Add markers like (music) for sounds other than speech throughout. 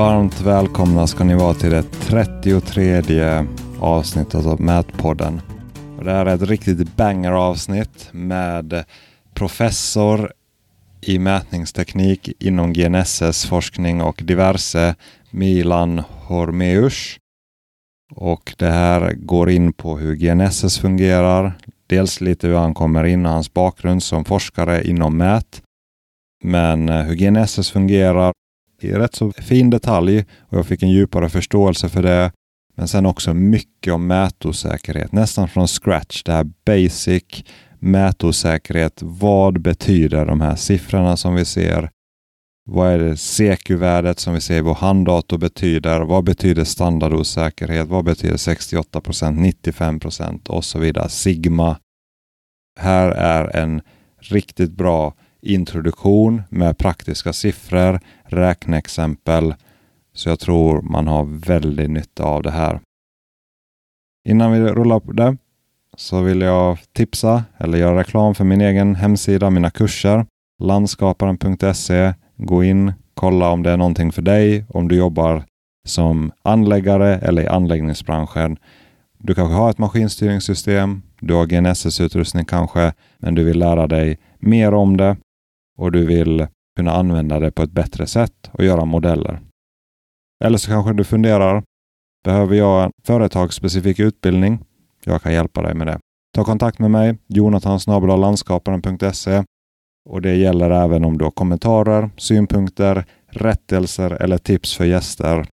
Varmt välkomna ska ni vara till det 33 avsnittet av Mätpodden. Det här är ett riktigt banger-avsnitt med professor i mätningsteknik inom GNSS-forskning och diverse Milan Hormeus. Och det här går in på hur GNSS fungerar, dels lite hur han kommer in och hans bakgrund som forskare inom mät, men eh, hur GNSS fungerar i rätt så fin detalj och jag fick en djupare förståelse för det. Men sen också mycket om mätosäkerhet, nästan från scratch. Det här basic mätosäkerhet. Vad betyder de här siffrorna som vi ser? Vad är det CQ-värdet som vi ser i vår handdator betyder? Vad betyder standardosäkerhet? Vad betyder 68% 95% och så vidare? Sigma. Här är en riktigt bra introduktion med praktiska siffror, räkneexempel. Så jag tror man har väldigt nytta av det här. Innan vi rullar på det så vill jag tipsa eller göra reklam för min egen hemsida, mina kurser. Landskaparen.se. Gå in, kolla om det är någonting för dig, om du jobbar som anläggare eller i anläggningsbranschen. Du kanske har ett maskinstyrningssystem, du har GNSS-utrustning kanske, men du vill lära dig mer om det och du vill kunna använda det på ett bättre sätt och göra modeller. Eller så kanske du funderar, behöver jag en företagsspecifik utbildning? Jag kan hjälpa dig med det. Ta kontakt med mig, jonathansnabelalandskaparen.se och det gäller även om du har kommentarer, synpunkter, rättelser eller tips för gäster.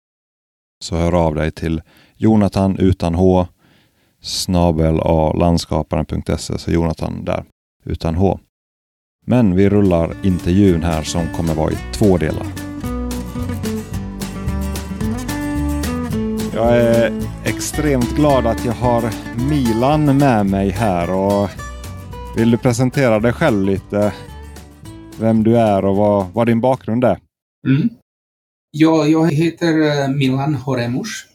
Så hör av dig till Jonathan utan H snabel landskaparen.se så Jonathan där utan H. Men vi rullar intervjun här som kommer vara i två delar. Jag är extremt glad att jag har Milan med mig här och vill du presentera dig själv lite? Vem du är och vad, vad din bakgrund är? Mm. Ja, jag heter eh, Milan Horemus.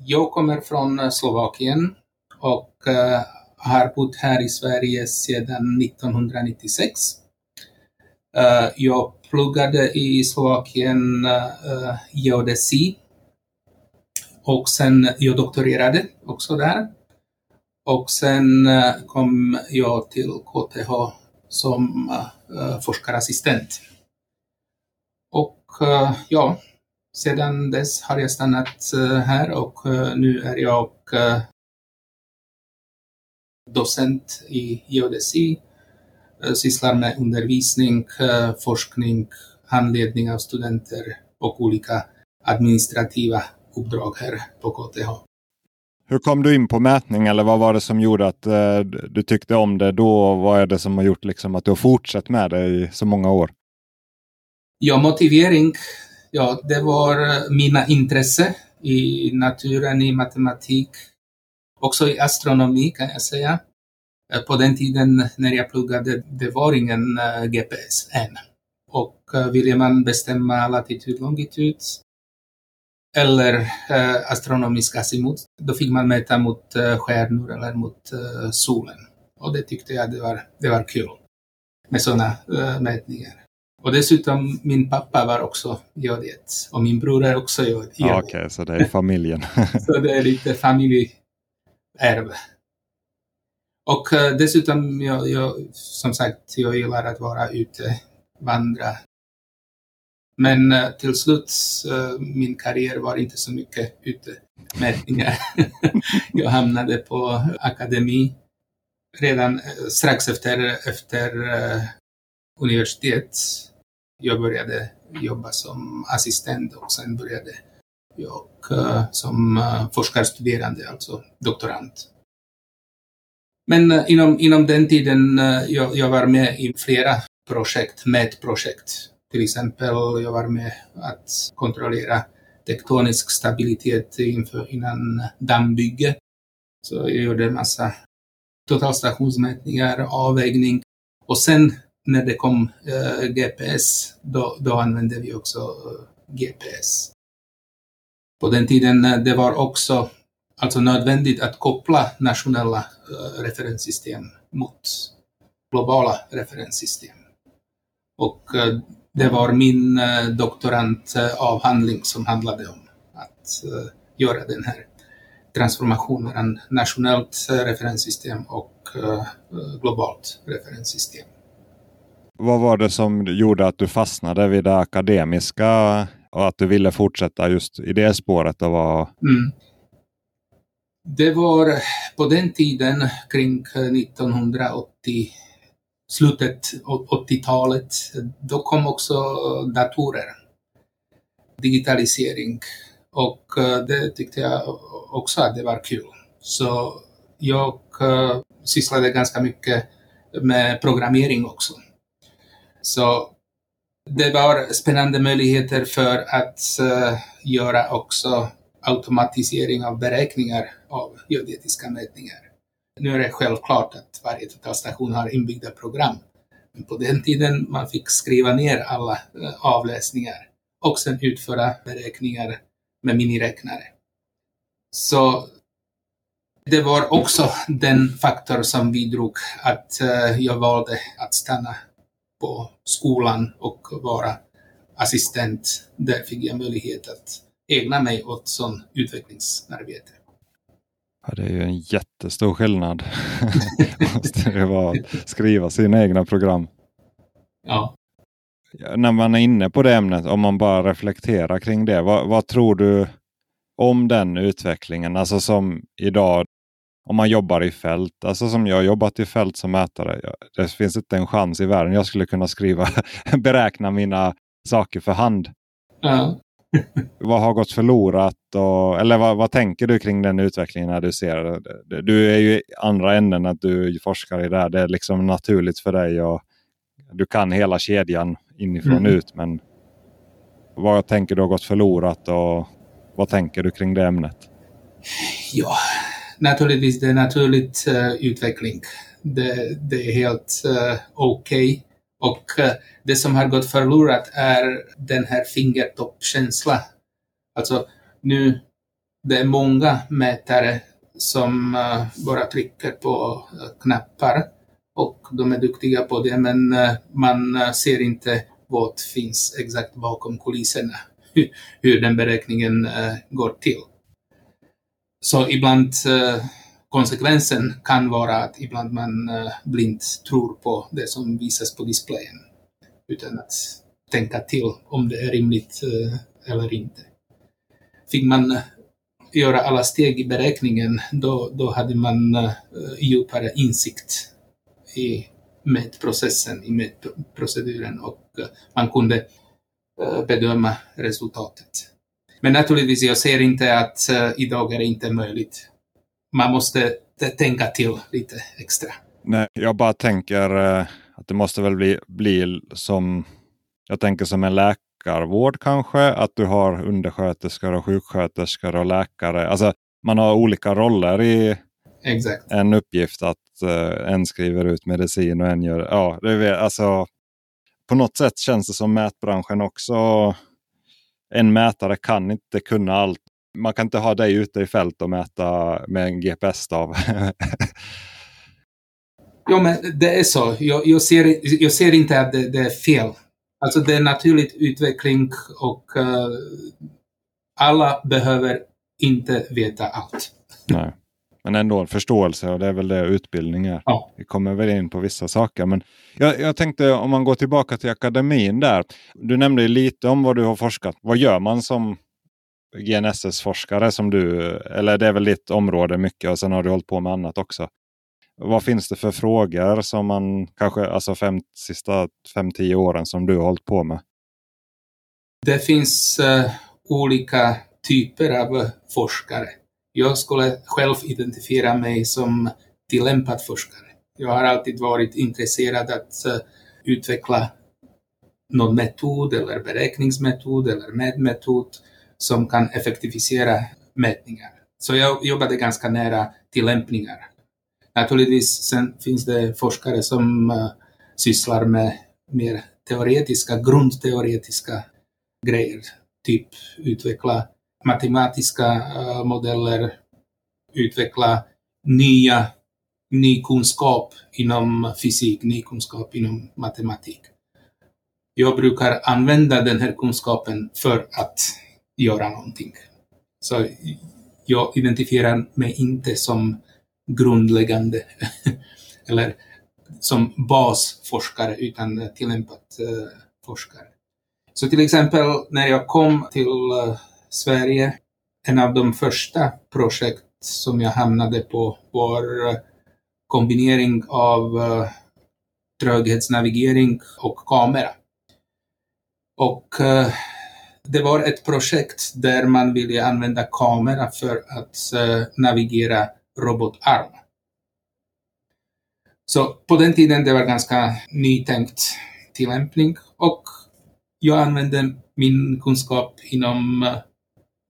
Jag kommer från eh, Slovakien och eh, har bott här i Sverige sedan 1996. Uh, eh, jag pluggade i Slovakien uh, geodesi och sen jag doktorerade också där. Och sen uh, kom jag till KTH som uh, forskarassistent. Och uh, ja, sedan dess har jag stannat här och nu är jag docent i geodesi, eh, sysslar med undervisning, eh, forskning, handledning av studenter och olika administrativa uppdrag här på KTH. Hur kom du in på mätning eller vad var det som gjorde att eh, du tyckte om det då? Vad är det som har gjort liksom, att du har fortsatt med det i så många år? Ja, motivering. Ja, det var mina intresse i naturen, i matematik, också i astronomi kan jag säga. Eh, på den tiden när jag pluggade, det var ingen eh, GPS än. Och eh, ville man bestämma latitud, longitud eller astronomisk azimut, då fick man mäta mot stjärnor eller mot solen. Och det tyckte jag det var, det var kul med sådana mätningar. Och dessutom, min pappa var också geodet och min bror är också geodet. Ja, Okej, okay, så det är familjen. (laughs) så det är lite familj ärv. Och eh, dessutom, jag, jag, som sagt, jag gillar att vara ute, vandra. Men eh, till slut, eh, min karriär var inte så mycket utemätningar. (laughs) jag hamnade på akademi redan strax efter, efter universitet. Jag började jobba som assistent och sen började jag eh, som eh, forskarstuderande, alltså doktorand. Men eh, inom, inom den tiden jag, jag var med i flera projekt, mätprojekt. Till exempel jag var med att kontrollera tektonisk stabilitet inför, innan dammbygge. Så jag gjorde en massa totalstationsmätningar, avvägning och sen när det kom eh, GPS, då, då använde vi också eh, GPS. På den tiden eh, det var också alltså nödvändigt att koppla nationella eh, referenssystem mot globala referenssystem. Och eh, Det var min doktorandavhandling som handlade om att göra den här transformationen mellan nationellt referenssystem och globalt referenssystem. Vad var det som gjorde att du fastnade vid det akademiska och att du ville fortsätta just i det spåret? Och var... Mm. Det var på den tiden kring 1980, slutet 80-talet, då kom också datorer, digitalisering och eh, det tyckte jag också att det var kul. Så jag eh, sysslade ganska mycket med programmering också. Så det var spännande möjligheter för att uh, göra också automatisering av beräkningar av geodetiska mätningar. Nu är det självklart att varje totalstation har inbyggda program. Men på den tiden man fick skriva ner alla uh, avläsningar och sen utföra beräkningar med miniräknare. Så det var också den faktor som bidrog att uh, jag valde att stanna på skolan och vara assistent. Där fick jag möjlighet att ägna mig åt sån utvecklingsarbete. Ja, det är ju en jättestor skillnad. (laughs) Måste det vara att skriva sina egna program. Ja. ja. När man är inne på det ämnet, om man bara reflekterar kring det. Vad, vad tror du om den utvecklingen? Alltså som idag, om man jobbar i fält, alltså som jag jobbat i fält som mätare. Det finns inte en chans i världen jag skulle kunna skriva, (laughs) beräkna mina saker för hand. Ja. (laughs) vad har gått förlorat? Och, eller vad, vad, tänker du kring den utvecklingen när du ser det? Du är ju i andra änden att du forskar i det här. Det är liksom naturligt för dig och du kan hela kedjan inifrån mm. ut. Men vad tänker du har gått förlorat och vad tänker du kring det ämnet? Ja, naturligtvis det är naturligt uh, utveckling. Det, det, är helt uh, okej. Okay. Och uh, det som har gått förlorat är den här fingertoppkänslan. Alltså nu, det är många mätare som uh, bara trycker på knappar och de är duktiga på det, men man ser inte vad finns exakt bakom kulisserna, (laughs) hur den beräkningen går till. Så ibland eh, konsekvensen kan vara att ibland man eh, blint tror på det som visas på displayen utan att tänka till om det är rimligt eh, eller inte. Fick man eh, göra alla steg i beräkningen, då, då hade man eh, djupare insikt i mätprocessen, i mätproceduren och eh, man kunde bedöma resultatet. Men naturligtvis, jag ser inte att uh, idag är det inte möjligt. Man måste tänka till lite extra. Nej, jag bara tänker uh, att det måste väl bli, bli som, jag tänker som en läkarvård kanske, att du har undersköterskor och sjuksköterskor och läkare. Alltså man har olika roller i Exakt. en uppgift att uh, en skriver ut medicin och en gör, ja, det är, alltså på något sätt känns det som mätbranschen också en mätare kan inte kunna allt. Man kan inte ha dig ute i fält och mäta med en GPS-stav. (laughs) ja, men det är så. Jag, jag, ser, jag ser inte att det, det, är fel. Alltså det är naturligt utveckling och uh, alla behöver inte veta allt. Nej. Men ändå en förståelse och det är väl det utbildning är. Ja. Vi kommer väl in på vissa saker. Men jag, jag tänkte om man går tillbaka till akademin där. Du nämnde lite om vad du har forskat. Vad gör man som GNSS-forskare som du? Eller det är väl ditt område mycket och sen har du hållit på med annat också. Vad finns det för frågor som man kanske, alltså fem, sista fem, tio åren som du har hållit på med? Det finns uh, olika typer av forskare. Jag skulle själv identifiera mig som tillämpad forskare. Jag har alltid varit intresserad att eh, utveckla någon metod eller beräkningsmetod eller mätmetod som kan effektivisera mätningar. Så jag jobbade ganska nära tillämpningar. Naturligtvis sen finns det forskare som uh, sysslar med mer teoretiska, grundteoretiska grejer. Typ utveckla matematiska uh, modeller, utveckla nya, ny kunskap inom fysik, ny kunskap inom matematik. jag brukar använda den här kunskapen för att göra någonting. Så jag identifierar mig inte som grundläggande (laughs) eller som basforskare utan tillämpat uh, eh, forskare. Så till exempel när jag kom till uh, Sverige, en av de första projekt som jag hamnade på var eh, kombinering av uh, tröghetsnavigering och kamera. Och eh, det var ett projekt där man ville använda kamera för att navigera robotarm. Så på den tiden det var ganska nytänkt tillämpning och jag använde min kunskap inom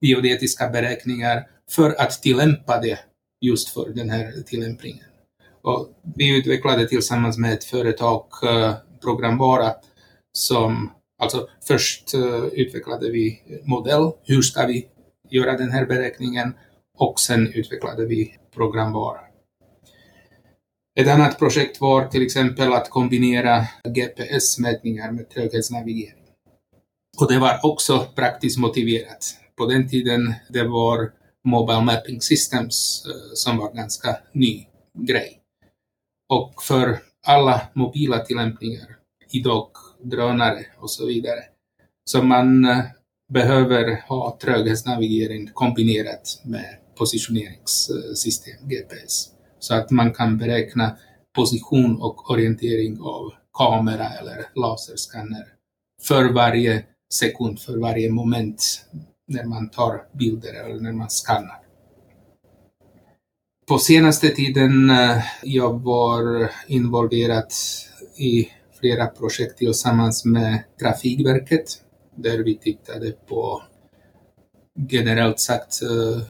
geodetiska beräkningar för att tillämpa det just för den här tillämpningen. Och vi utvecklade tillsammans med ett företag eh, programvara som, alltså först eh, utvecklade vi modell, hur ska vi göra den här beräkningen och sen utvecklade vi programvara. Ett annat projekt var till exempel att kombinera GPS-mätningar med tröghetsnavigering. Och det var också praktiskt motiverat. På den tiden det var Mobile Mapping Systems eh, som var ganska ny grej. Och för alla mobila tillämpningar, idag drönare och så vidare, så man eh, behöver ha tröghetsnavigering kombinerat med positioneringssystem, eh, GPS. Så att man kan beräkna position och orientering av kamera eller laserskanner för varje sekund, för varje moment när man tar bilder eller när man skannar. På senaste tiden eh, jag var involverad i flera projekt tillsammans med Trafikverket där vi tittade på generellt sagt eh,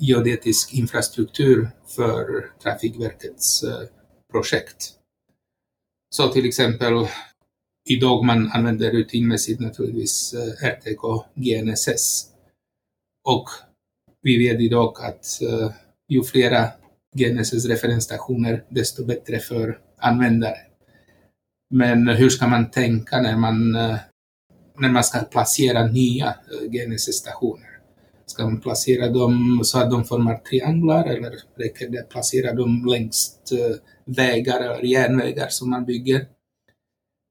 geodetisk infrastruktur för Trafikverkets eh, projekt. Så till exempel idag man använder rutinmässigt naturligtvis eh, RTK GNSS. Och vi vet idag att eh, ju flera GNSS-referensstationer desto bättre för användare. Men hur ska man tänka när man, eh, när man ska placera nya GNSS-stationer? Ska man placera dem så att de formar trianglar eller räcker det att placera dem längs vägar eller järnvägar som man bygger?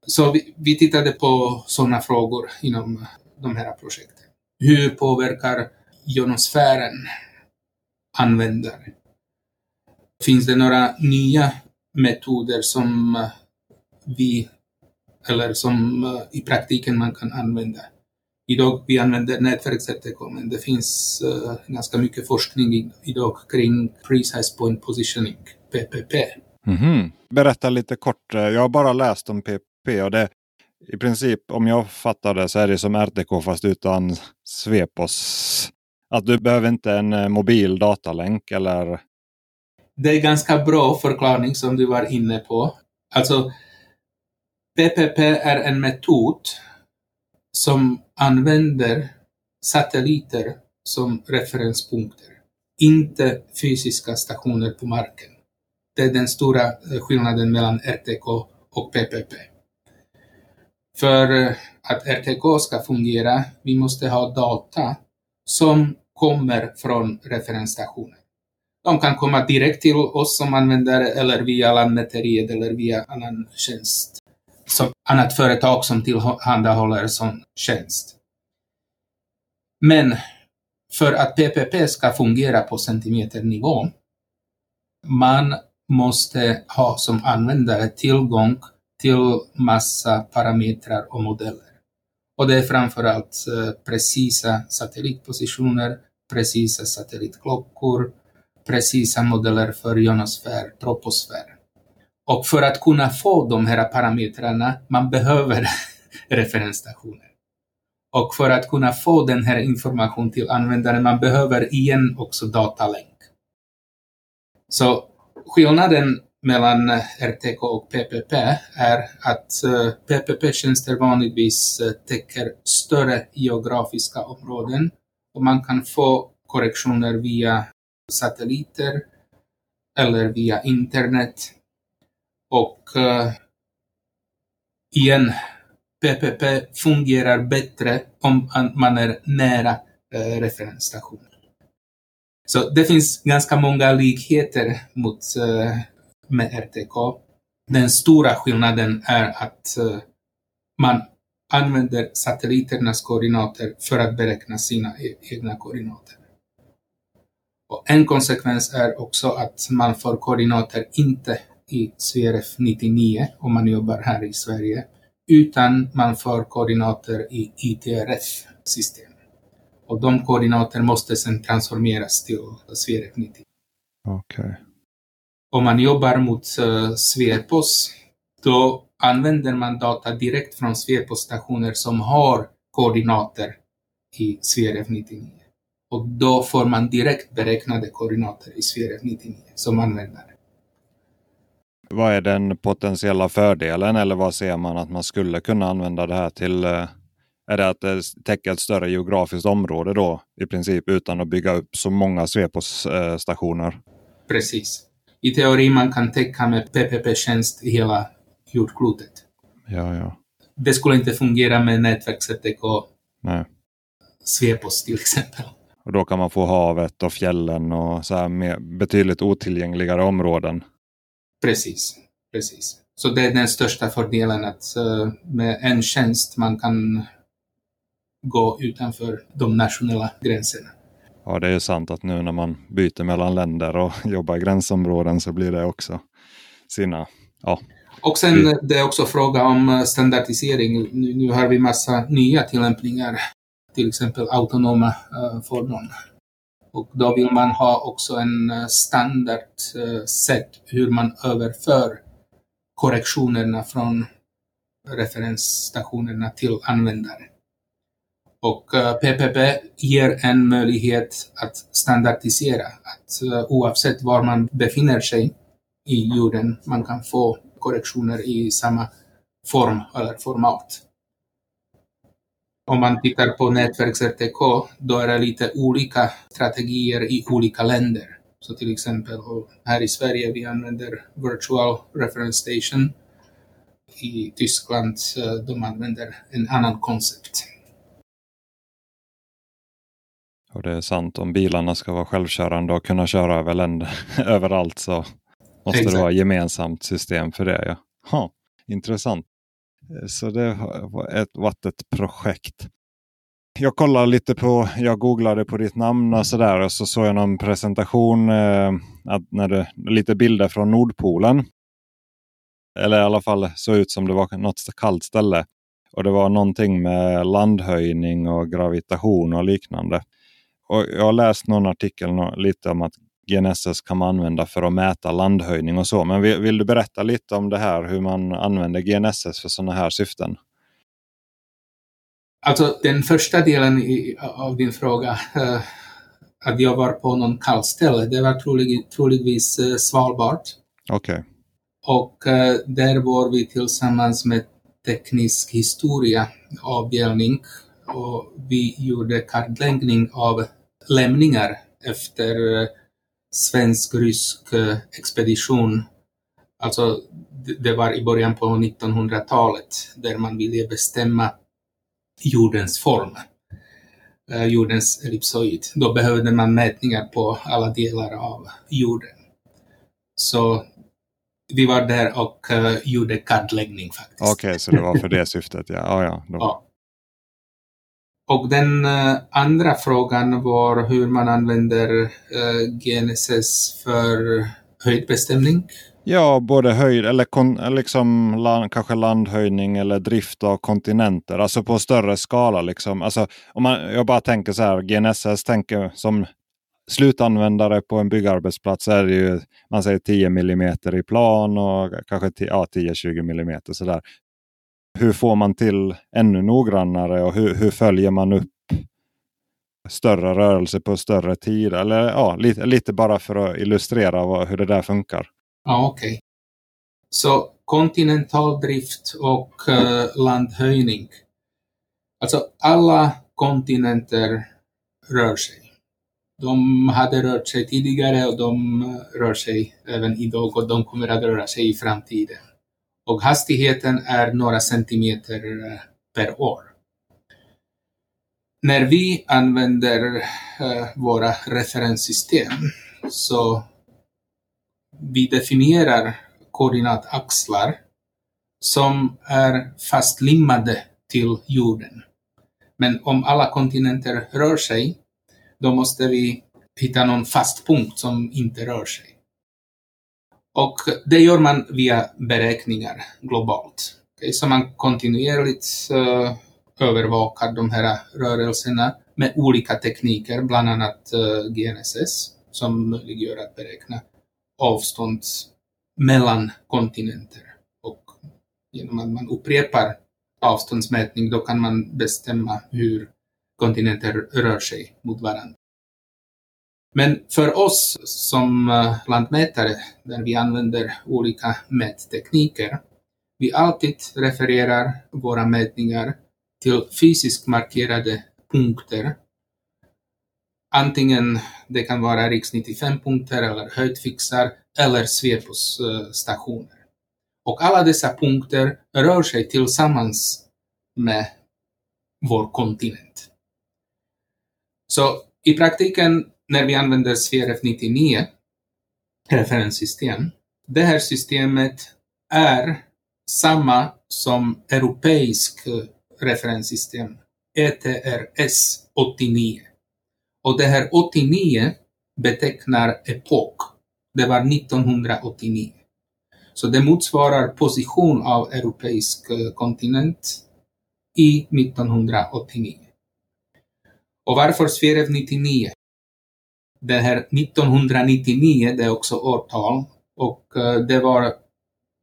Så vi, vi tittade på sådana frågor inom eh, de här projekten. Hur påverkar ionosfären användare? Finns det några nya metoder som eh, vi, eller som eh, i praktiken man kan använda? Idag vi använder nätverks-RTK, men det finns uh, ganska mycket forskning idag kring Precise Point Positioning, PPP. Mm -hmm. Berätta lite kort. Jag har bara läst om PPP och det i princip, om jag fattar det, så är det som RTK fast utan Svepos. Att du behöver inte en eh, mobil datalänk eller? Det är ganska bra förklaring som du var inne på. Alltså, PPP är en metod som använder satelliter som referenspunkter, inte fysiska stationer på marken. Det är den stora eh, skillnaden mellan RTK och PPP. För eh, att RTK ska fungera, vi måste ha data som kommer från referensstationen. De kan komma direkt till oss som användare eller via Lantmäteriet eller via annan tjänst som annat företag som tillhandahåller sån tjänst. Men för att PPP ska fungera på centimeternivå, man måste ha som användare tillgång till massa parametrar och modeller. Och det är framförallt eh, precisa satellitpositioner, precisa satellitklockor, precisa modeller för ionosfär, troposfär. Och för att kunna få de här parametrarna, man behöver (laughs) referensstationer. Och för att kunna få den här informationen till användaren, man behöver igen också datalänk. Så skillnaden mellan RTK och PPP är att eh, PPP-tjänster vanligtvis eh, täcker större geografiska områden och man kan få korrektioner via satelliter eller via internet och eh, igen, PPP fungerar bättre om man är nära referensstationen. Så det finns ganska många likheter mot, med RTK. Den stora skillnaden är att eh, man använder satelliternas koordinater för att beräkna sina e-, egna koordinater. Och en konsekvens är också att man får koordinater inte i CRF 99 om man jobbar här i Sverige, utan man får koordinater i ITRF-system. Och de koordinater måste sedan transformeras till CRF 90. Okay. Om man jobbar mot eh, Sverpos, då använder man data direkt från Sverpos-stationer som har koordinater i SVRF 99. Och då får man direkt beräknade koordinater i SVRF 99 som användare. Vad är den potentiella fördelen eller vad ser man att man skulle kunna använda det här till? Eh, är det att det täcker ett större geografiskt område då i princip utan att bygga upp så många Svepos-stationer? Precis. I teori man kan täcka med PPP-tjänst i hela jordklotet. Ja, ja. Det skulle inte fungera med nätverks-RTK Nej. Svepos till exempel. Och då kan man få havet och fjällen och så här mer, betydligt otillgängligare områden. Precis, precis. Så det är den största fördelen att uh, med en tjänst man kan gå utanför de nationella gränserna. Ja, det är sant att nu när man byter mellan länder och (laughs) jobbar i gränsområden så blir det också sina... Ja. Och sen det är också fråga om eh, standardisering. Nu, nu har vi massa nya tillämpningar, till exempel autonoma uh, fordon. Och då vill man ha också en eh, standard sätt hur man överför korrektionerna från referensstationerna till användare. Och eh, PPP ger en möjlighet att standardisera, att eh, oavsett var man befinner sig i jorden, man kan få korrektioner i samma form eller format. Om man tittar på nätverks-RTK, då är det lite olika strategier i olika länder. Så till exempel här i Sverige vi använder Virtual Reference Station. I Tyskland eh, de använder en annan koncept. Och det är sant, om bilarna ska vara självkörande och kunna köra över länder, (laughs) överallt så måste Exakt. det vara gemensamt system för det. Ja. Ha, intressant. Så det har varit ett projekt. Jag kollade lite på, jag googlade på ditt namn och sådär och så såg jag någon presentation, eh, att när det, lite bilder från Nordpolen. Eller i alla fall såg ut som det var något kallt ställe. Och det var någonting med landhöjning och gravitation och liknande. Och jag har läst någon artikel lite om att GNSS kan man använda för att mäta landhöjning och så. Men vill, vill du berätta lite om det här, hur man använder GNSS för sådana här syften? Alltså den första delen i, av din fråga, uh, att jag var på någon kallställe, det var trolig, troligtvis uh, Svalbard. Okej. Okay. Och uh, där var vi tillsammans med teknisk historia avdelning och vi gjorde kartläggning av lämningar efter eh, svensk-rysk eh, expedition. Alltså, det var i början på 1900-talet där man ville bestämma jordens form, eh, jordens ellipsoid. Då behövde man mätningar på alla delar av jorden. Så vi var där och gjorde kartläggning faktiskt. Okej, okay, så det var för det syftet. Ja, ja, ja. ja. Och den eh, andra frågan var hur man använder eh, GNSS för höjdbestämning. Ja, både höjd eller kon, liksom land, kanske landhöjning eller drift av kontinenter. Alltså på större skala. Liksom. Alltså, om man, jag bara tänker så här, GNSS tänker som slutanvändare på en byggarbetsplats är det ju man säger 10 mm i plan och kanske ja, 10-20 mm sådär hur får man till ännu noggrannare och hur, hur följer man upp större rörelse på större tid? Eller ja, lite, lite bara för att illustrera vad, hur det där funkar. Ja, okej. Okay. Så kontinental drift och uh, landhöjning. Alltså alla kontinenter rör sig. De hade rört sig tidigare och de eh, rör sig även idag och de kommer att röra sig i framtiden och hastigheten är några centimeter eh, per år. När vi använder eh, våra referenssystem så vi definierar koordinataxlar som är fastlimmade till jorden. Men om alla kontinenter rör sig, då måste vi hitta någon fast punkt som inte rör sig. Och det gör man via beräkningar globalt. Okay, så man kontinuerligt uh, övervakar de här rörelserna med olika tekniker, bland annat eh, uh, GNSS, som möjliggör att beräkna avstånd mellan kontinenter. Och genom att man upprepar avståndsmätning, då kan man bestämma hur kontinenter rör sig mot varandra. Men för oss som eh, lantmätare, där vi använder olika mättekniker, vi alltid refererar våra mätningar till fysiskt markerade punkter. Antingen det kan vara riks 95-punkter eller höjdfixar eller svepos-stationer. Och alla dessa punkter rör sig tillsammans med vår kontinent. Så i praktiken när vi använder SVRF 99 referenssystem, det här systemet är samma som europeisk eh, referenssystem, ETRS 89. Och det här 89 betecknar epok. Det var 1989. Så det motsvarar position av europeisk eh, kontinent i 1989. Och varför Sverev 99? Det här 1999, det är också årtal, och eh, det var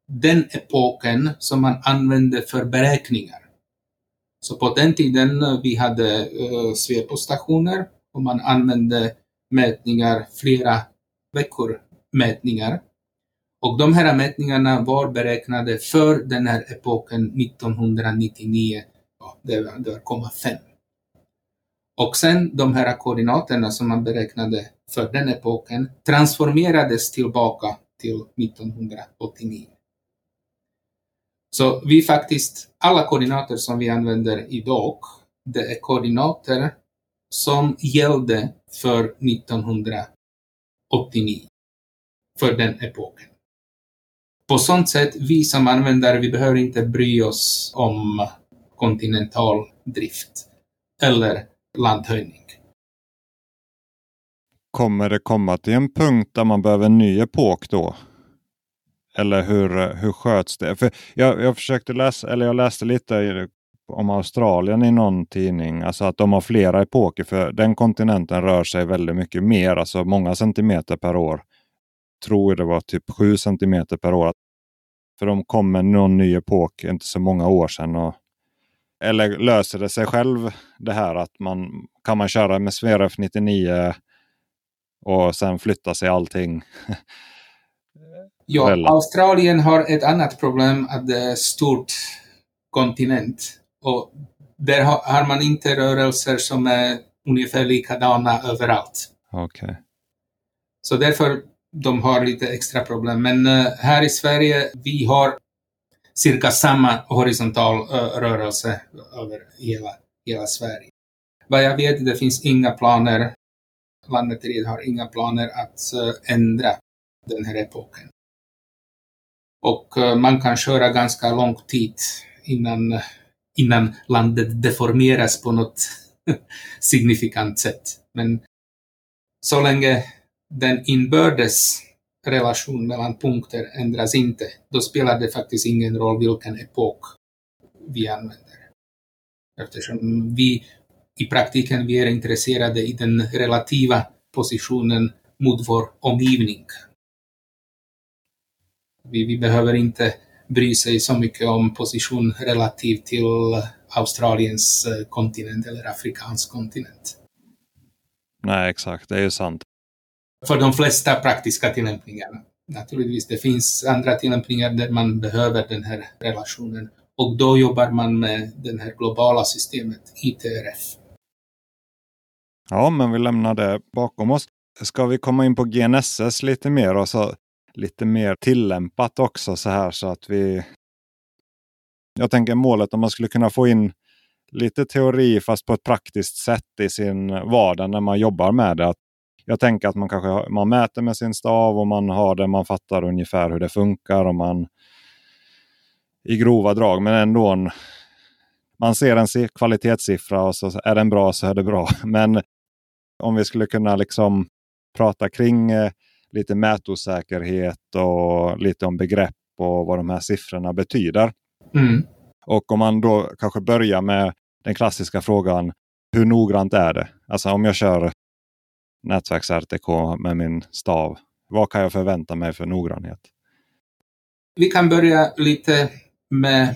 den epoken som man använde för beräkningar. Så på den tiden eh, vi hade eh, uh, svepostationer och man använde mätningar, flera veckor mätningar. Och de här mätningarna var beräknade för den här epoken 1999, ja, det var, det var 0,5. Och sen de här koordinaterna som man beräknade för den epoken transformerades tillbaka till 1989. Så vi faktiskt, alla koordinater som vi använder idag, det är koordinater som gällde för 1989, för den epoken. På sånt sätt, vi som användare, vi behöver inte bry oss om kontinental drift eller landhöjning. Kommer det komma till en punkt där man behöver en ny epok då? Eller hur, hur sköts det? För jag, jag försökte läsa, eller jag läste lite om Australien i någon tidning. Alltså att de har flera epoker för den kontinenten rör sig väldigt mycket mer, alltså många centimeter per år. Tror det var typ sju centimeter per år. För de kom med någon ny epok inte så många år sedan. Och eller löser det sig själv det här att man kan man köra med Sveref 99 och sen flytta sig allting? ja, Australien har ett annat problem att det är stort kontinent och där har man inte rörelser som är ungefär likadana överallt. Okay. Så därför de har lite extra problem. Men uh, här i Sverige, vi har cirka samma horisontal rörelse över hela, hela Sverige. Vad jag vet, det finns inga planer, Lantmäteriet har inga planer att ändra den här epoken. Och man kan köra ganska lång tid innan, innan landet deformeras på något (laughs) signifikant sätt. Men så länge den inbördes relation mellan punkter ändras inte, då spelar det faktiskt ingen roll vilken epok vi använder. Eftersom vi i praktiken vi är intresserade i den relativa positionen mot vår omgivning. Vi, vi behöver inte bry sig så mycket om position relativt till Australiens eh, kontinent eller Afrikansk kontinent. Nej, exakt, det är ju sant för de flesta praktiska tillämpningarna. Naturligtvis, det finns andra tillämpningar där man behöver den här relationen och då jobbar man med det här globala systemet, ITRF. Ja, men vi lämnar det bakom oss. Ska vi komma in på GNSS lite mer och så lite mer tillämpat också så här så att vi Jag tänker målet om man skulle kunna få in lite teori fast på ett praktiskt sätt i sin vardag när man jobbar med det. Jag tänker att man kanske man mäter med sin stav och man har det, man fattar ungefär hur det funkar och man i grova drag men ändå en, man ser en kvalitetssiffra och så är den bra så är det bra. (laughs) Men om vi skulle kunna liksom prata kring eh, lite mätosäkerhet och lite om begrepp och vad de här siffrorna betyder. Mm. Och om man då kanske börjar med den klassiska frågan, hur noggrant är det? Alltså om jag kör nätverks-RTK med min stav, vad kan jag förvänta mig för noggrannhet? Vi kan börja lite med,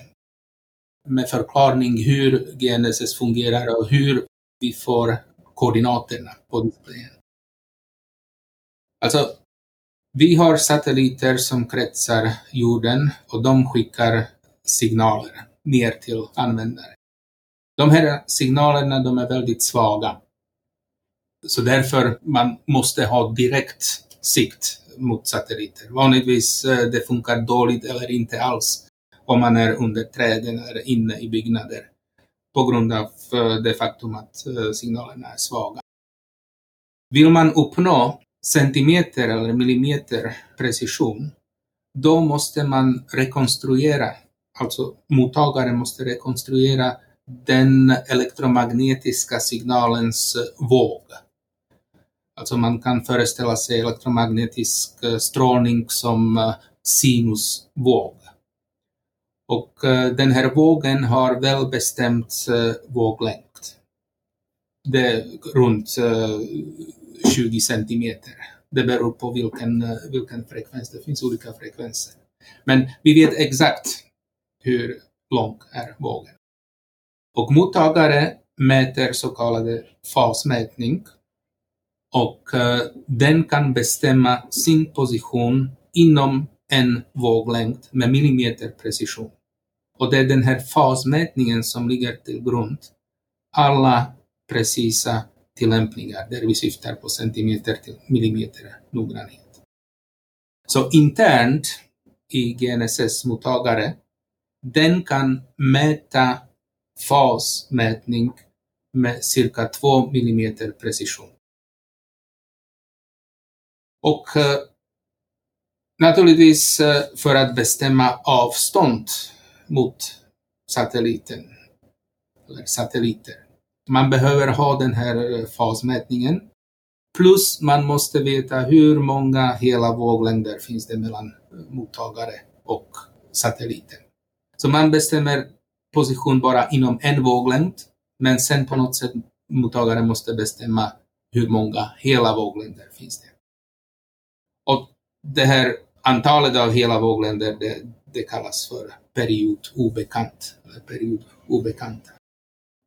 med förklaring hur GNSS fungerar och hur vi får koordinaterna på displayen. Alltså, vi har satelliter som kretsar jorden och de skickar signaler ner till användare. De här signalerna de är väldigt svaga. Så därför man måste ha direkt sikt mot satelliter. Vanligtvis eh, det funkar dåligt eller inte alls om man är under träden eller inne i byggnader på grund av eh, det faktum att eh, signalerna är svaga. Vill man uppnå centimeter eller millimeter precision, då måste man rekonstruera, alltså mottagaren måste rekonstruera den elektromagnetiska signalens våg. Alltså man kan föreställa sig elektromagnetisk eh, strålning som eh, sinusvåg. Och eh, den här vågen har välbestämd våglängd. Det är runt 20 centimeter. Det beror på vilken, vilken frekvens, det finns olika frekvenser. Men vi vet exakt hur lång är vågen. Och mottagare mäter så kallade fasmätning och eh, den kan bestämma sin position inom en våglängd med millimeterprecision. Och det är den här fasmätningen som ligger till grund alla precisa tillämpningar där vi syftar på centimeter till millimeter noggrannhet. Så internt i GNSS-mottagare, den kan mäta fasmätning med cirka 2 mm precision. Och eh, naturligtvis eh, för att bestämma avstånd mot satelliten, eller satelliter. Man behöver ha den här eh, fasmätningen. Plus man måste veta hur många hela våglängder finns det mellan eh, mottagare och satelliten. Så man bestämmer position bara inom en våglängd, men sen på något sätt mottagaren måste bestämma hur många hela våglängder finns det. Det här antalet av hela vågländer det, det kallas för period obekant, eller period obekanta.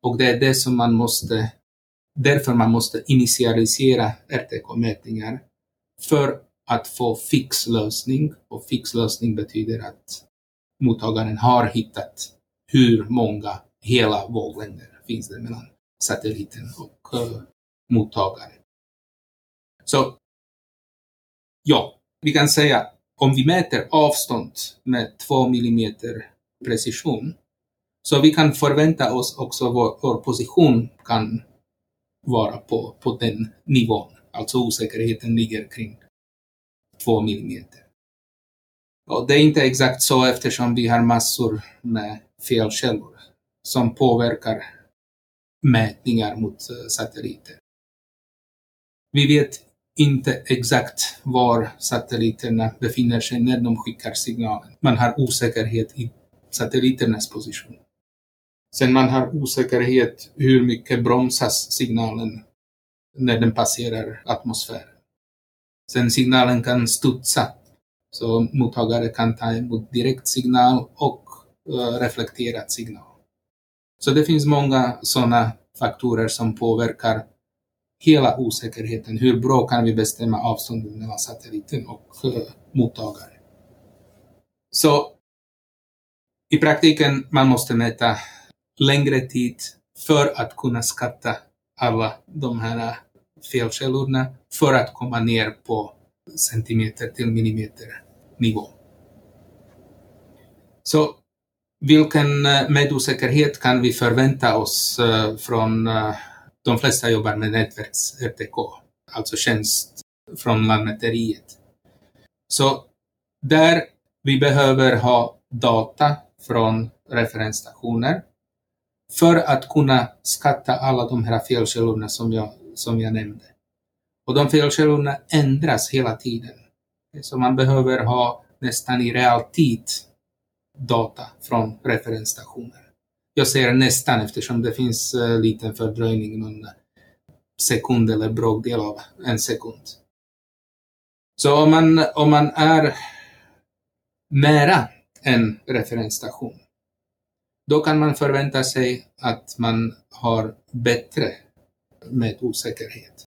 Och det är det som man måste, därför man måste initialisera RTK-mätningar för att få fix lösning Och fix lösning betyder att mottagaren har hittat hur många hela våglängder finns det mellan satelliten och uh, mottagaren. Så ja, vi kan säga om vi mäter avstånd med 2 mm precision, så vi kan förvänta oss också vår, vår position kan vara på, på den nivån. Alltså osäkerheten ligger kring 2 mm. Och det är inte exakt så eftersom vi har massor med felkällor som påverkar mätningar mot eh, satelliter. Vi vet inte exakt var satelliterna befinner sig när de skickar signalen. Man har osäkerhet i satelliternas position. Sen man har osäkerhet hur mycket bromsas signalen när den passerar atmosfären. Sen signalen kan studsa, så mottagare kan ta emot direkt signal och eh, uh, reflekterad signal. Så det finns många sådana faktorer som påverkar hela osäkerheten. Hur bra kan vi bestämma avståndet mellan satelliten och mottagare? Så i praktiken man måste mäta längre tid för att kunna skatta alla de här felkällorna för att komma ner på centimeter till millimeter nivå. Så vilken eh, medosäkerhet kan vi förvänta oss eh, från eh, de flesta jobbar med nätverks-RTK, alltså tjänst från Lantmäteriet. Så där vi behöver ha data från referensstationer för att kunna skatta alla de här felkällorna som jag, som jag nämnde. Och de felkällorna ändras hela tiden. Så man behöver ha nästan i realtid data från referensstationer. Jag säger nästan eftersom det finns eh, liten fördröjning, någon sekund eller bråkdel av en sekund. Så om man, om man är nära en referensstation, då kan man förvänta sig att man har bättre med osäkerhet.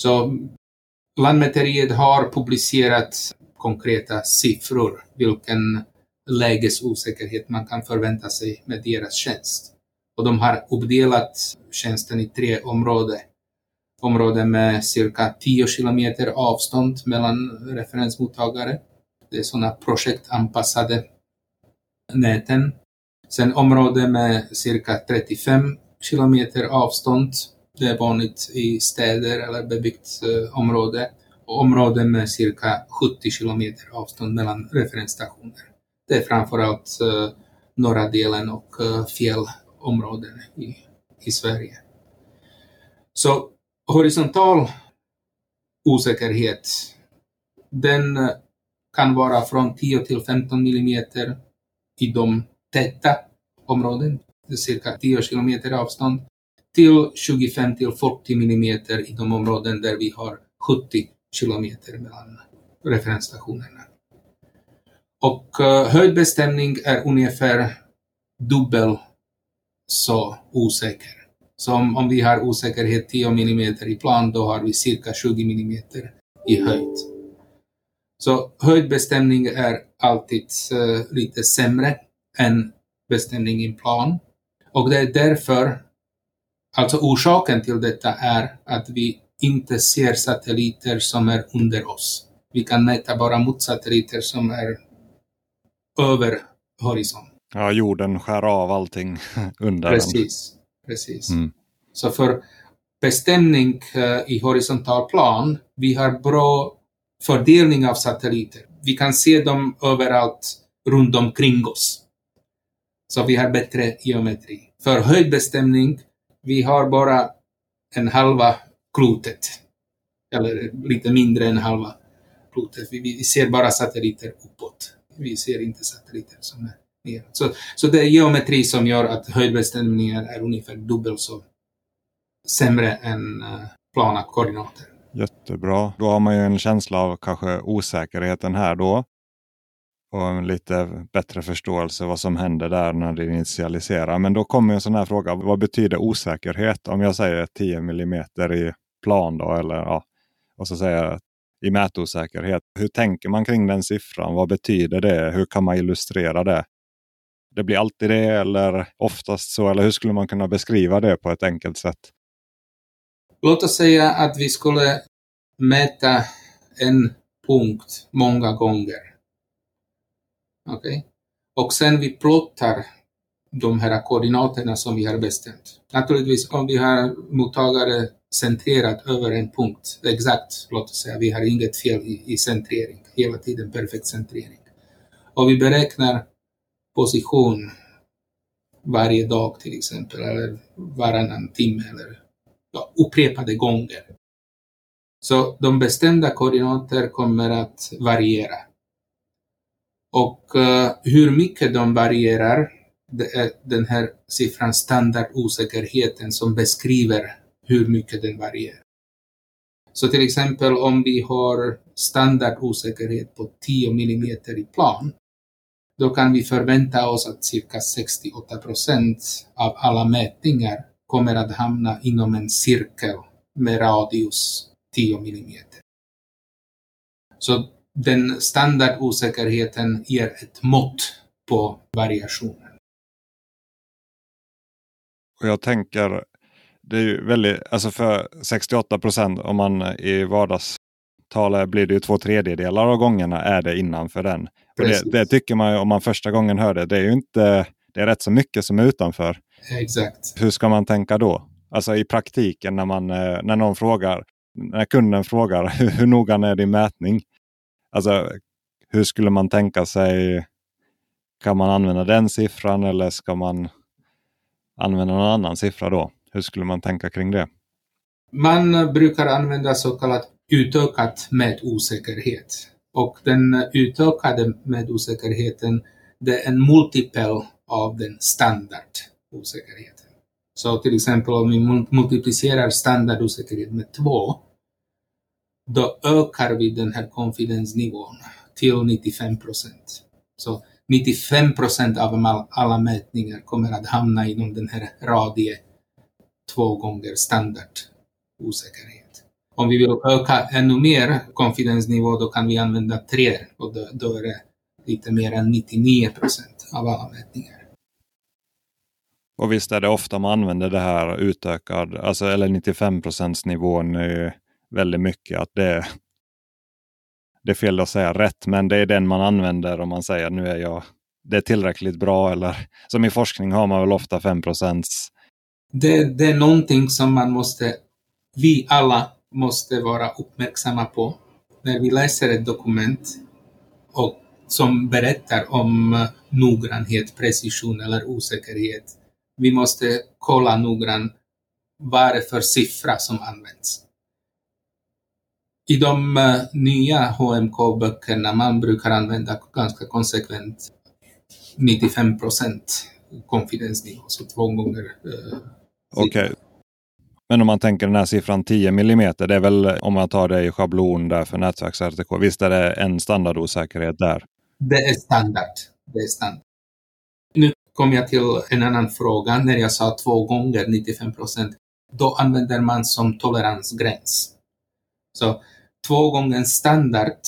Så Lantmäteriet har publicerat konkreta siffror, vilken lägesosäkerhet man kan förvänta sig med deras tjänst. Och de har uppdelat tjänsten i tre områden. Områden med cirka 10 kilometer avstånd mellan referensmottagare. Det är sådana projektanpassade näten. Sen områden med cirka 35 kilometer avstånd. Det är vanligt i städer eller bebyggt eh, område. Och områden med cirka 70 kilometer avstånd mellan referensstationer. Det är framförallt eh, norra delen och eh, fjällområden i, i Sverige. Så horisontal osäkerhet, den eh, kan vara från 10 till 15 millimeter i de täta områden, cirka 10 kilometer avstånd, till 25 till 40 millimeter i de områden där vi har 70 kilometer mellan referensstationerna. Och uh, höjdbestämning är ungefär dubbel så osäker. Så om, om vi har osäkerhet 10 mm i plan, då har vi cirka 20 mm i höjd. Så höjdbestämning är alltid uh, lite sämre än bestämning i plan. Och det är därför, alltså orsaken till detta är att vi inte ser satelliter som är under oss. Vi kan mäta bara mot satelliter som är över horisont. Ja, jorden skär av allting (laughs) under Precis. Den. Precis. Mm. Så för bestämning uh, i horisontal plan, vi har bra fördelning av satelliter. Vi kan se dem överallt runt omkring oss. Så vi har bättre geometri. För höjdbestämning, vi har bara en halva klotet. Eller lite mindre än halva klotet. Vi, vi ser bara satelliter uppåt vi ser inte satelliter som är ner. Så, så det är geometri som gör att höjdbestämningar är ungefär dubbelt så sämre än uh, plana koordinater. Jättebra. Då har man ju en känsla av kanske osäkerheten här då. Och en lite bättre förståelse vad som händer där när det initialiserar. Men då kommer en sån här fråga. Vad betyder osäkerhet? Om jag säger 10 mm i plan då, eller ja, och så säger jag i mätosäkerhet. Hur tänker man kring den siffran? Vad betyder det? Hur kan man illustrera det? Det blir alltid det eller oftast så? Eller hur skulle man kunna beskriva det på ett enkelt sätt? Låt oss säga att vi skulle mäta en punkt många gånger. Okej? Okay? Och sen vi plottar de här koordinaterna som vi har bestämt. Naturligtvis om vi har mottagare centrerat över en punkt. Exakt, låt oss säga, vi har inget fel i, i centrering. Hela tiden perfekt centrering. Och vi beräknar position varje dag till exempel, eller varannan timme, eller ja, upprepade gånger. Så de bestämda koordinater kommer att variera. Och uh, hur mycket de varierar, det är den här siffran standardosäkerheten som beskriver hur mycket den varierar. Så till exempel om vi har standardosäkerhet på 10 mm i plan, då kan vi förvänta oss att cirka 68 procent av alla mätningar kommer att hamna inom en cirkel med radius 10 mm. Så den standardosäkerheten ger ett mått på variationen. Och jag tänker det är ju väldigt, alltså för 68 procent om man i vardagstal blir det ju två tredjedelar av gångerna är det innanför den. Det, det, tycker man om man första gången hör det. Det är ju inte, det är rätt så mycket som är utanför. Exakt. Hur ska man tänka då? Alltså i praktiken när, man, eh, när någon frågar, när kunden frågar hur, (laughs) hur noggrann är din mätning? Alltså hur skulle man tänka sig? Kan man använda den siffran eller ska man använda någon annan siffra då? Hur skulle man tänka kring det? Man brukar använda så kallad utökat med osäkerhet. Och den utökade med osäkerheten det är en multipel av den standard osäkerheten. Så till exempel om vi multiplicerar standardosäkerhet med två, då ökar vi den här konfidensnivån till 95 procent. Så 95 procent av alla mätningar kommer att hamna inom den här radie två gånger standard osäkerhet. Om vi vill öka ännu mer konfidensnivå, då kan vi använda tre och då, då är det lite mer än 99 procent av alla mätningar. Och visst är det ofta man använder det här utökad, alltså eller 95% nivån väldigt mycket. att det, det är fel att säga rätt, men det är den man använder om man säger nu är jag det är tillräckligt bra. Eller som i forskning har man väl ofta 5 det, det är någonting som man måste, vi alla måste vara uppmärksamma på när vi läser ett dokument och som berättar om eh, noggrannhet, precision eller osäkerhet. Vi måste kolla noggrant vad det är för siffra som används. I de eh, nya HMK-böckerna man brukar använda ganska konsekvent 95 procent konfidensnivå, så två gånger eh, Okej. Okay. Men om man tänker den här siffran 10 mm, det är väl om man tar det i schablon där för nätverks-RTK, visst är det en standardosäkerhet där? Det är standard. Det är standard. Nu kom jag till en annan fråga. När jag sa två gånger 95 procent, då använder man som toleransgräns. Så två gånger standard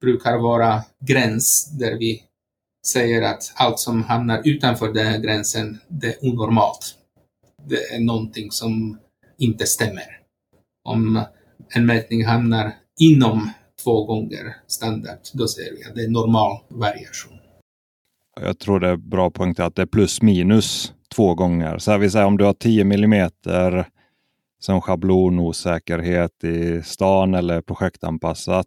brukar vara gräns där vi säger att allt som hamnar utanför den här gränsen, det är onormalt det är någonting som inte stämmer. Om en mätning hamnar inom två gånger standard, då säger vi att det är normal variation. Jag tror det är bra punkt att det är plus minus två gånger. Så här vill säga om du har 10 millimeter som schablonosäkerhet i stan eller projektanpassat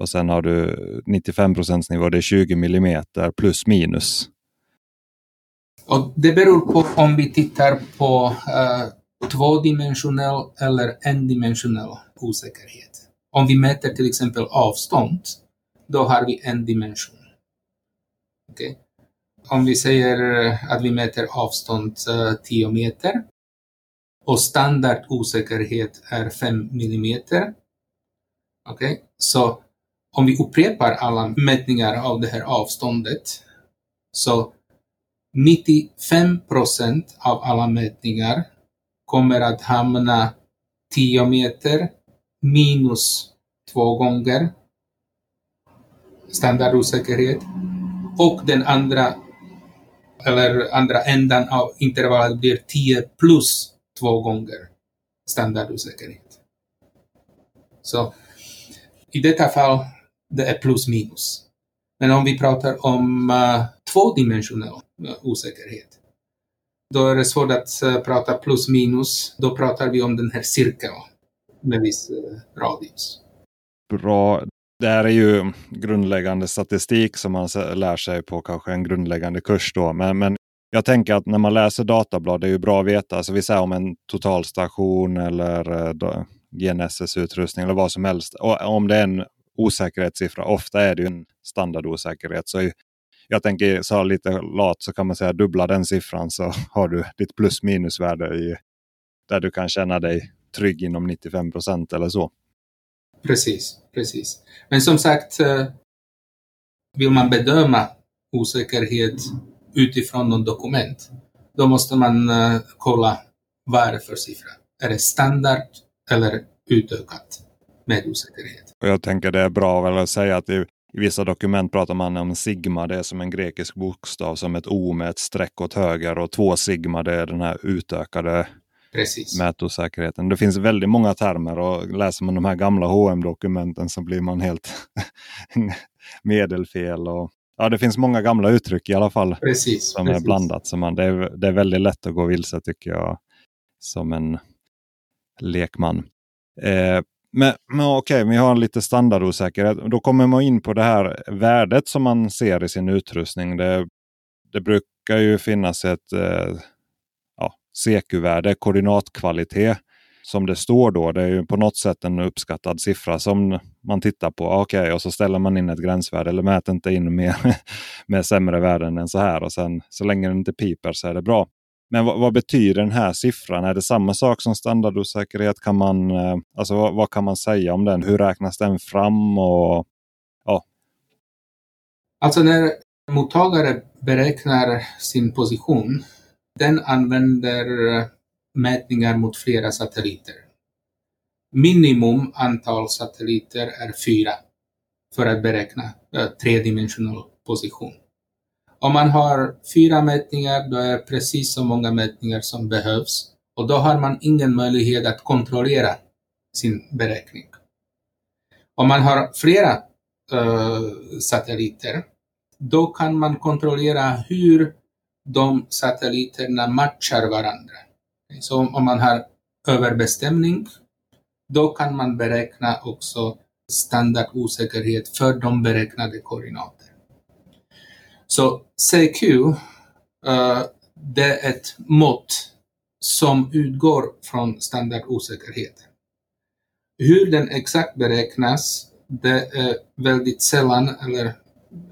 och sen har du 95 nivå, det är 20 millimeter plus minus. Och det beror på om vi tittar på uh, tvådimensionell eller endimensionell osäkerhet. Om vi mäter till exempel avstånd, då har vi en dimension. Okay? Om vi säger eh, att vi mäter avstånd eh, uh, 10 meter och standardosäkerhet är 5 millimeter. Okay? Så om vi upprepar alla mätningar av det här avståndet så 95 procent av alla mätningar kommer att hamna 10 meter minus två gånger standardosäkerhet och den andra eller andra ändan av intervallet blir 10 plus två gånger standardosäkerhet. Så i detta fall det är plus minus. Men om vi pratar om uh, tvådimensionell eh, osäkerhet, då är det svårt att eh, prata plus minus. Då pratar vi om den här cirkeln med viss eh, radius. Bra. Det här är ju grundläggande statistik som man lär sig på kanske en grundläggande kurs. Då. Men, men jag tänker att när man läser datablad, det är ju bra att veta. Alltså vi säger om en totalstation eller GNSS-utrustning eller vad som helst. Och om det är en osäkerhetssiffra. Ofta är det ju en standardosäkerhet. Så jag tänker så lite lat så kan man säga dubbla den siffran så (laughs) har du ditt plus minusvärde i, där du kan känna dig trygg inom 95 procent eller så. Precis, precis. Men som sagt, eh, vill man bedöma osäkerhet utifrån något dokument, då måste man eh, kolla vad är det för siffra. Är det standard eller utökat med osäkerhet? Och jag tänker det är bra väl att säga att i, i vissa dokument pratar man om sigma, det är som en grekisk bokstav som ett O med ett streck åt höger och två sigma det är den här utökade Precis. mätosäkerheten. Det finns väldigt många termer och läser man de här gamla hm dokumenten så blir man helt (laughs) medelfel. Och, ja, det finns många gamla uttryck i alla fall precis, som precis. är blandat. Så man, det, är, det är väldigt lätt att gå vilse tycker jag som en lekman. Eh, men, men okej, vi har lite standardosäkerhet. Då kommer man in på det här värdet som man ser i sin utrustning. Det, det brukar ju finnas ett eh, ja, CQ-värde, koordinatkvalitet som det står då. Det är ju på något sätt en uppskattad siffra som man tittar på. Okej, okay, och så ställer man in ett gränsvärde eller mäter inte in mer (laughs) med sämre värden än så här. Och sen så länge den inte piper så är det bra. Men vad, vad, betyder den här siffran? Är det samma sak som standardosäkerhet? Kan man, eh, alltså vad, vad, kan man säga om den? Hur räknas den fram? Och, ja. Alltså när mottagare beräknar sin position, den använder eh, mätningar mot flera satelliter. Minimum antal satelliter är fyra för att beräkna eh, tredimensionell position. Om man har fyra mätningar, då är det precis så många mätningar som behövs. Och då har man ingen möjlighet att kontrollera sin beräkning. Om man har flera uh, satelliter, då kan man kontrollera hur de satelliterna matchar varandra. Så om man har överbestämning, då kan man beräkna också standardosäkerhet för de beräknade koordinaterna. Så CQ, uh, eh, det är ett mått som utgår från standardosäkerhet. Hur den exakt beräknas, det är väldigt sällan, eller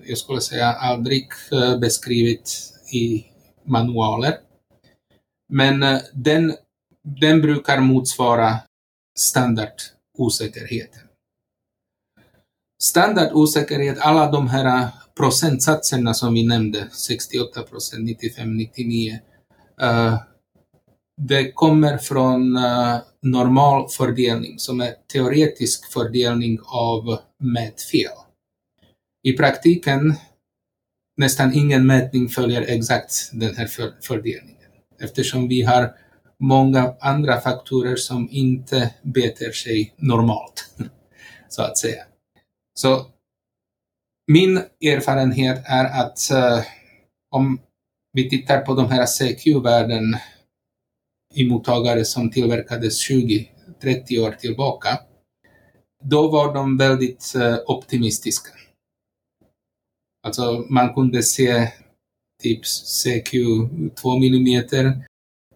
jag skulle säga aldrig beskrivet i manualer. Men eh, den, den brukar motsvara standardosäkerheten. Standardosäkerhet, alla de här procentsatserna som vi nämnde, 68 procent, 95, 99, uh, det kommer från uh, normal fördelning som är teoretisk fördelning av mätfel. I praktiken nästan ingen mätning följer exakt den här för fördelningen eftersom vi har många andra faktorer som inte beter sig normalt, (laughs) så att säga. Så min erfarenhet är att uh, om vi tittar på de här CQ-värden i mottagare som tillverkades 20-30 år tillbaka, då var de väldigt uh, optimistiska. Alltså man kunde se typ CQ 2 millimeter,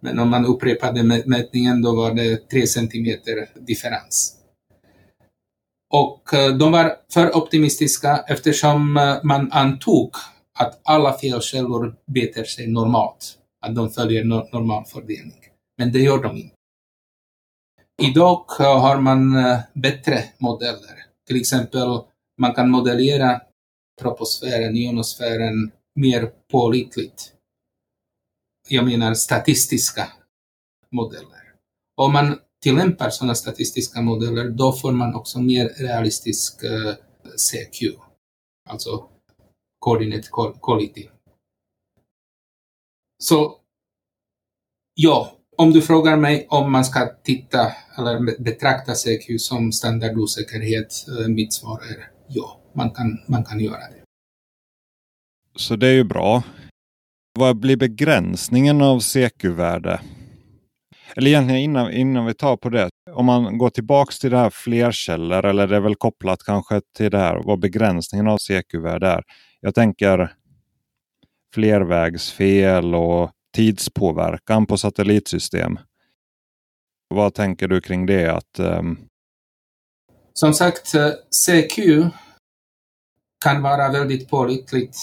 men om man upprepade mätningen då var det 3 centimeter differens. Eh, de var för optimistiska eftersom eh, man antog att alla felkällor beter sig normalt, att de följer normal fördelning. Men det gör de inte. Idag eh, har man bättre modeller. Till exempel, man kan modellera troposfären, ionosfären mer pålitligt. Jag menar statistiska modeller. Om man tillämpar sådana statistiska modeller, då får man också mer realistisk eh, CQ, alltså coordinate quality. Så ja, om du frågar mig om man ska titta eller betrakta CQ som standardosäkerhet, eh, mitt svar är ja, man kan, man kan göra det. Så det är ju bra. Vad blir begränsningen av CQ-värde? Eller egentligen innan, innan vi tar på det. Om man går tillbaks till det här flerkällor eller det är väl kopplat kanske till det här vad begränsningen av CQ-värde är. Jag tänker flervägsfel och tidspåverkan på satellitsystem. Vad tänker du kring det? Att, um... Som sagt, eh, CQ kan vara väldigt pålitligt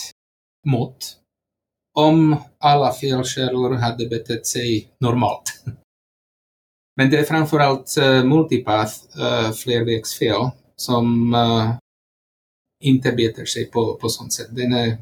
mått om alla felkällor hade betett sig normalt. (laughs) Men det är framförallt uh, multipath, eh, uh, flervägsfel, som uh, inte beter sig på, på sånt sätt. Den är,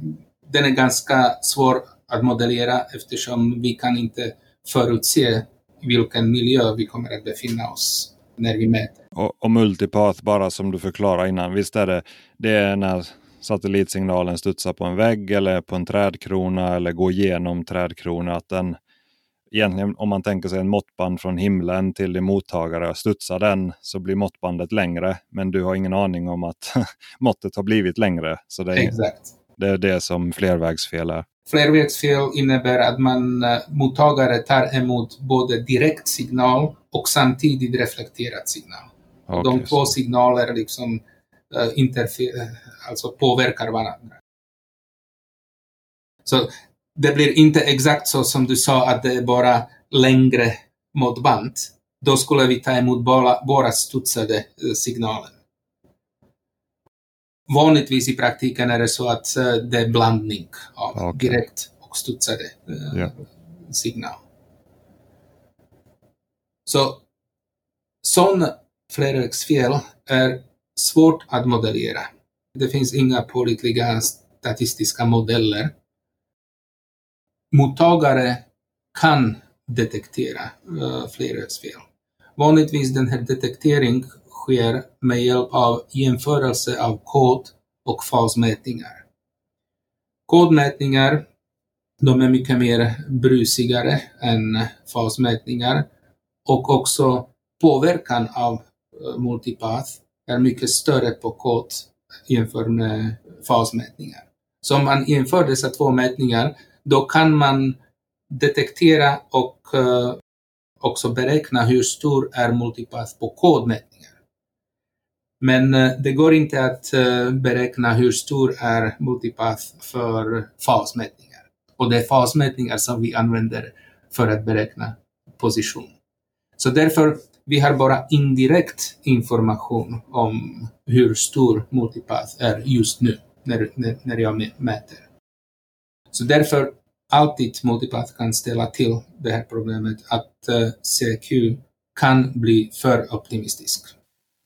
den är ganska svår att modellera eftersom vi kan inte förutse vilken miljö vi kommer att befinna oss när vi mäter. Och, och multipath, bara som du förklarade innan, visst är det, det är när satellitsignalen studsar på en vägg eller på en trädkrona eller går igenom trädkrona, att den egentligen om man tänker sig en måttband från himlen till din mottagare och studsar den så blir måttbandet längre. Men du har ingen aning om att (laughs) måttet har blivit längre. Så det är, Exakt. det är det som flervägsfel är. Flervägsfel innebär att man, eh, mottagare tar emot både direkt signal och samtidigt reflekterad signal. Okej, De två signaler liksom eh, alltså påverkar varandra. Så det blir inte exakt så som du sa att det är bara längre måttband. Då skulle vi ta emot bara, bara studsade eh, signalen. Vanligtvis i praktiken är det så att eh, det är blandning av Okej. direkt och studsade eh, Ja. signal. Så sån flervägsfel är svårt att modellera. Det finns inga pålitliga statistiska modeller. Mottagare kan detektera eh, uh, flerhetsfel. Vanligtvis den här detektering sker med hjälp av jämförelse av kod och fasmätningar. Kodmätningar de är mycket mer brusigare än fasmätningar och också påverkan av eh, multipath är mycket större på kod jämfört med fasmätningar. Så om man jämför dessa två mätningar, då kan man detektera och eh, också beräkna hur stor är multipath på kodmätningar. Men eh, det går inte att eh, beräkna hur stor är multipath för fasmätningar. Och det är fasmätningar som vi använder för att beräkna position. Så därför vi har bara indirekt information om hur stor multipath är just nu när, när, när jag mäter. Så därför alltid multipath kan ställa till det här problemet att eh, CQ kan bli för optimistisk.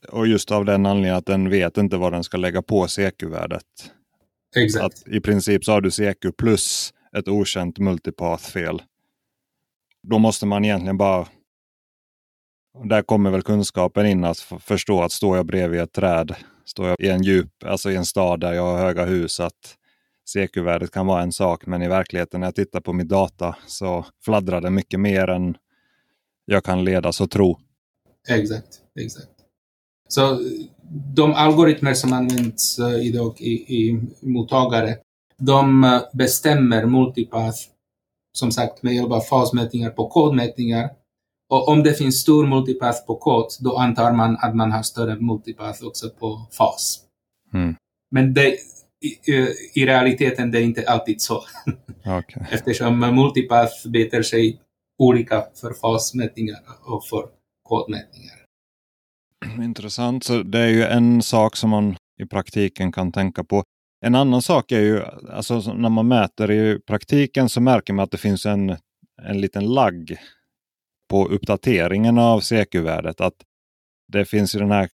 Och just av den anledningen att den vet inte vad den ska lägga på CQ-värdet. Exakt. Att I princip så har du CQ plus ett okänt multipath-fel. Då måste man egentligen bara... Där kommer väl kunskapen in att förstå att står jag bredvid ett träd, står jag i en djup, alltså i en stad där jag har höga hus, att CQ-värdet kan vara en sak, men i verkligheten när jag tittar på mitt data så fladdrar det mycket mer än jag kan ledas och tro. Exakt, exakt. Så de algoritmer som används eh, idag i, i mottagare, de eh, bestämmer multipath, som sagt med hjälp av fasmätningar på kodmätningar. Och om det finns stor multipath på kod, då antar man att man har större multipath också på fas. Mm. Men det, i, i- realiteten det är inte alltid så, (laughs) Okej. eftersom multipath beter sig olika för fasmätningar och för kodmätningar. Intressant. Så det är ju en sak som man i praktiken kan tänka på. En annan sak är ju, alltså så när man mäter i praktiken så märker man att det finns en, en liten lagg på uppdateringen av CQ-värdet. Att det finns ju den här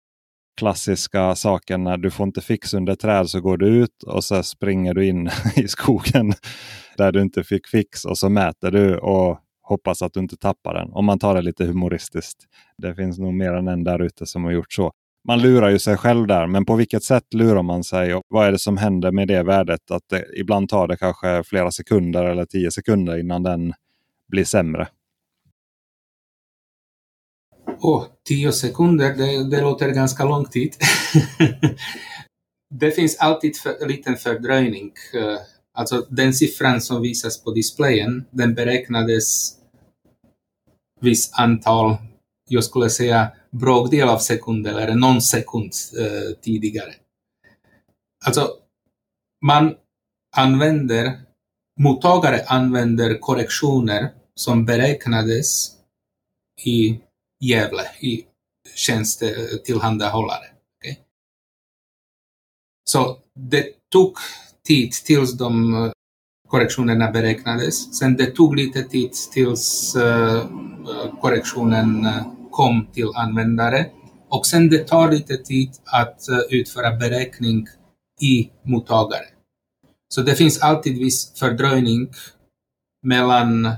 klassiska saken när du får inte fix under träd så går du ut och så springer du in (laughs) i skogen där du inte fick fix och så mäter du och hoppas att du inte tappar den. Om man tar det lite humoristiskt. Det finns nog mer än en där ute som har gjort så. Man lurar ju sig själv där, men på vilket sätt lurar man sig? Och vad är det som händer med det värdet? Att det, ibland tar det kanske flera sekunder eller tio sekunder innan den blir sämre. Åh, tio sekunder, det, det låter ganska lång tid. (laughs) det finns alltid för, en liten fördröjning. Eh, alltså den siffran som visas på displayen, den beräknades viss antal, jag skulle säga bråkdel av sekunder eller någon sekund eh, tidigare. Alltså, man använder, mottagare använder korrektioner som beräknades i Gävle, i tjänstetillhandahållare. Eh, okay? Så det tog tid tills de eh, korrektionerna beräknades. Sen det tog lite tid tills uh, korrektionen kom till användare. Och sen det tar lite tid att uh, utföra beräkning i mottagare. Så det finns alltid viss fördröjning mellan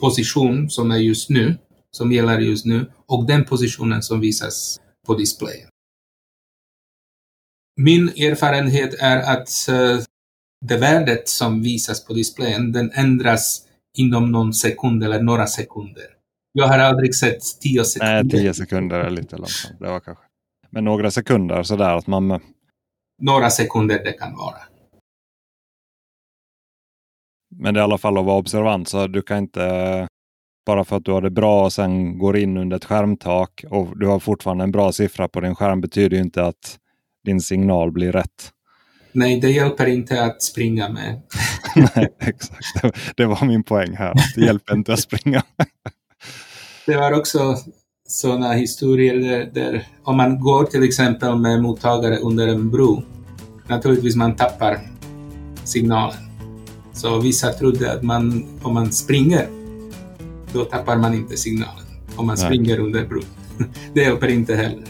position som är just nu, som gäller just nu, och den positionen som visas på displayen. Min erfarenhet är att uh, det värdet som visas på displayen, den ändras inom någon sekund eller några sekunder. Jag har aldrig sett tio sekunder. Nej, tio sekunder är lite långsamt. Det var kanske. Men några sekunder sådär att man... Några sekunder det kan vara. Men det är i alla fall att vara observant så du kan inte bara för att du har det bra och sen går in under ett skärmtak och du har fortfarande en bra siffra på din skärm betyder ju inte att din signal blir rätt. Nej, det hjälper inte att springa med. (laughs) Nej, exakt. Det var min poäng här. Det hjälper inte att springa. (laughs) det var också sådana historier där, där, om man går till exempel med mottagare under en bro, naturligtvis man tappar signalen. Så vissa trodde att man, om man springer, då tappar man inte signalen. Om man Nej. springer under bron. (laughs) Det hjälper inte heller.